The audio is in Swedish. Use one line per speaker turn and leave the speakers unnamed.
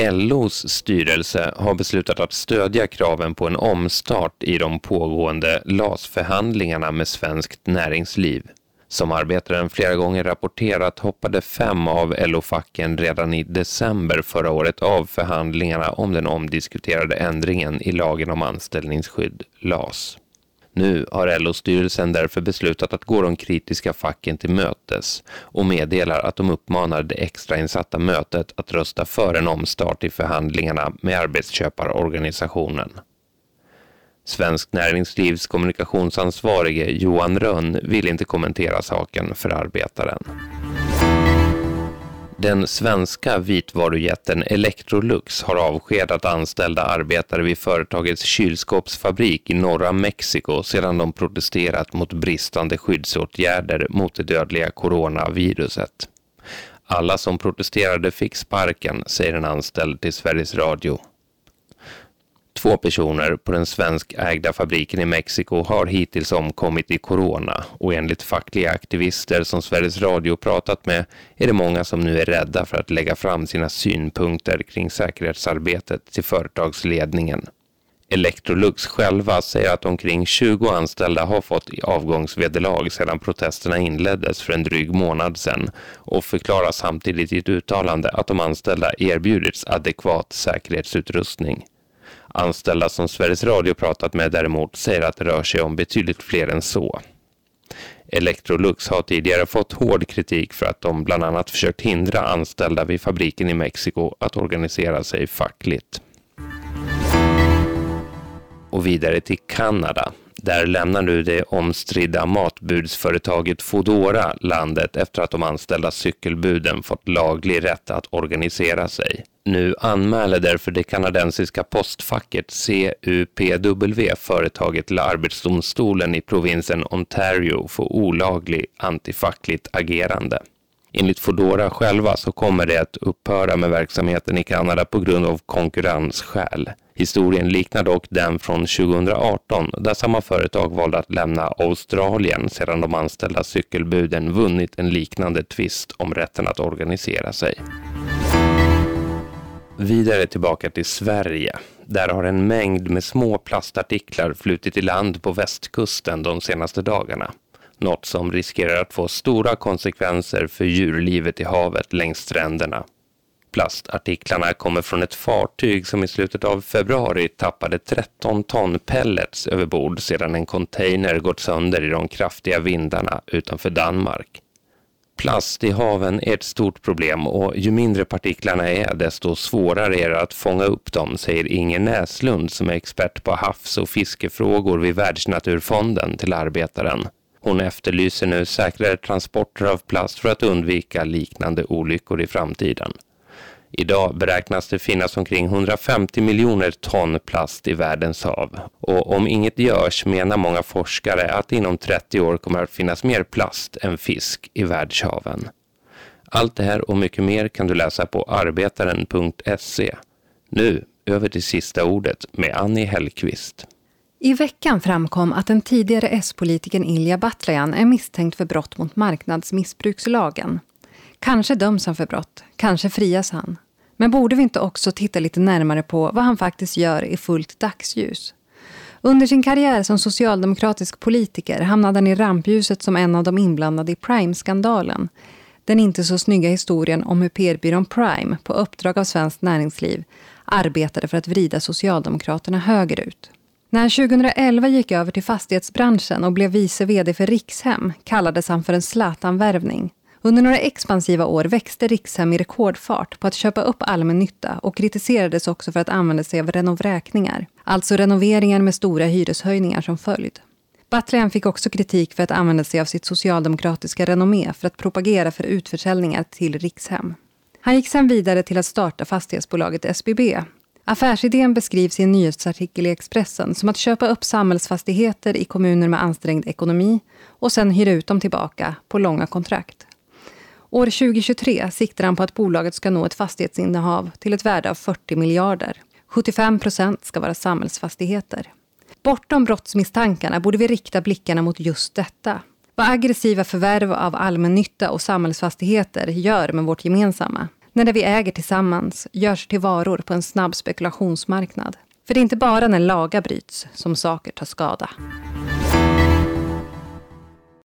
LOs styrelse har beslutat att stödja kraven på en omstart i de pågående LAS-förhandlingarna med svenskt näringsliv. Som arbetaren flera gånger rapporterat hoppade fem av LO-facken redan i december förra året av förhandlingarna om den omdiskuterade ändringen i lagen om anställningsskydd, LAS. Nu har LO-styrelsen därför beslutat att gå de kritiska facken till mötes och meddelar att de uppmanar det extrainsatta mötet att rösta för en omstart i förhandlingarna med arbetsköparorganisationen. Svensk Näringslivs kommunikationsansvarige Johan Rönn vill inte kommentera saken för arbetaren. Den svenska vitvarujätten Electrolux har avskedat anställda arbetare vid företagets kylskåpsfabrik i norra Mexiko sedan de protesterat mot bristande skyddsåtgärder mot det dödliga coronaviruset. Alla som protesterade fick sparken, säger en anställd till Sveriges Radio. Två personer på den svenskägda fabriken i Mexiko har hittills omkommit i corona och enligt fackliga aktivister som Sveriges Radio pratat med är det många som nu är rädda för att lägga fram sina synpunkter kring säkerhetsarbetet till företagsledningen. Electrolux själva säger att omkring 20 anställda har fått avgångsvederlag sedan protesterna inleddes för en dryg månad sedan och förklarar samtidigt i ett uttalande att de anställda erbjudits adekvat säkerhetsutrustning. Anställda som Sveriges Radio pratat med däremot säger att det rör sig om betydligt fler än så. Electrolux har tidigare fått hård kritik för att de bland annat försökt hindra anställda vid fabriken i Mexiko att organisera sig fackligt. Och vidare till Kanada. Där lämnar nu det omstridda matbudsföretaget Fodora landet efter att de anställda cykelbuden fått laglig rätt att organisera sig. Nu anmäler därför det kanadensiska postfacket CUPW företaget till Arbetsdomstolen i provinsen Ontario för olaglig antifackligt agerande. Enligt Fodora själva så kommer det att upphöra med verksamheten i Kanada på grund av konkurrensskäl. Historien liknar dock den från 2018 där samma företag valde att lämna Australien sedan de anställda cykelbuden vunnit en liknande tvist om rätten att organisera sig. Vidare tillbaka till Sverige. Där har en mängd med små plastartiklar flutit i land på västkusten de senaste dagarna. Något som riskerar att få stora konsekvenser för djurlivet i havet längs stränderna. Plastartiklarna kommer från ett fartyg som i slutet av februari tappade 13 ton pellets överbord sedan en container gått sönder i de kraftiga vindarna utanför Danmark. Plast i haven är ett stort problem och ju mindre partiklarna är desto svårare är det att fånga upp dem, säger Inger Näslund som är expert på havs- och fiskefrågor vid Världsnaturfonden till Arbetaren. Hon efterlyser nu säkrare transporter av plast för att undvika liknande olyckor i framtiden. Idag beräknas det finnas omkring 150 miljoner ton plast i världens hav. Och om inget görs menar många forskare att inom 30 år kommer att finnas mer plast än fisk i världshaven. Allt det här och mycket mer kan du läsa på arbetaren.se. Nu över till sista ordet med Annie Hellqvist.
I veckan framkom att den tidigare S-politikern Ilja Batljan är misstänkt för brott mot marknadsmissbrukslagen. Kanske döms han för brott, kanske frias han. Men borde vi inte också titta lite närmare på vad han faktiskt gör i fullt dagsljus? Under sin karriär som socialdemokratisk politiker hamnade han i rampljuset som en av de inblandade i Prime-skandalen. Den inte så snygga historien om hur PR-byrån Prime, på uppdrag av Svenskt Näringsliv, arbetade för att vrida Socialdemokraterna högerut. När han 2011 gick över till fastighetsbranschen och blev vice vd för Rikshem kallades han för en Zlatan-värvning. Under några expansiva år växte Rikshem i rekordfart på att köpa upp allmännytta och kritiserades också för att använda sig av renovräkningar. Alltså renoveringar med stora hyreshöjningar som följd. Batljan fick också kritik för att använda sig av sitt socialdemokratiska renommé för att propagera för utförsäljningar till Rikshem. Han gick sedan vidare till att starta fastighetsbolaget SBB. Affärsidén beskrivs i en nyhetsartikel i Expressen som att köpa upp samhällsfastigheter i kommuner med ansträngd ekonomi och sen hyra ut dem tillbaka på långa kontrakt. År 2023 siktar han på att bolaget ska nå ett fastighetsinnehav till ett värde av 40 miljarder. 75 procent ska vara samhällsfastigheter. Bortom brottsmisstankarna borde vi rikta blickarna mot just detta. Vad aggressiva förvärv av allmännytta och samhällsfastigheter gör med vårt gemensamma. När det vi äger tillsammans görs till varor på en snabb spekulationsmarknad. För det är inte bara när lagar bryts som saker tar skada.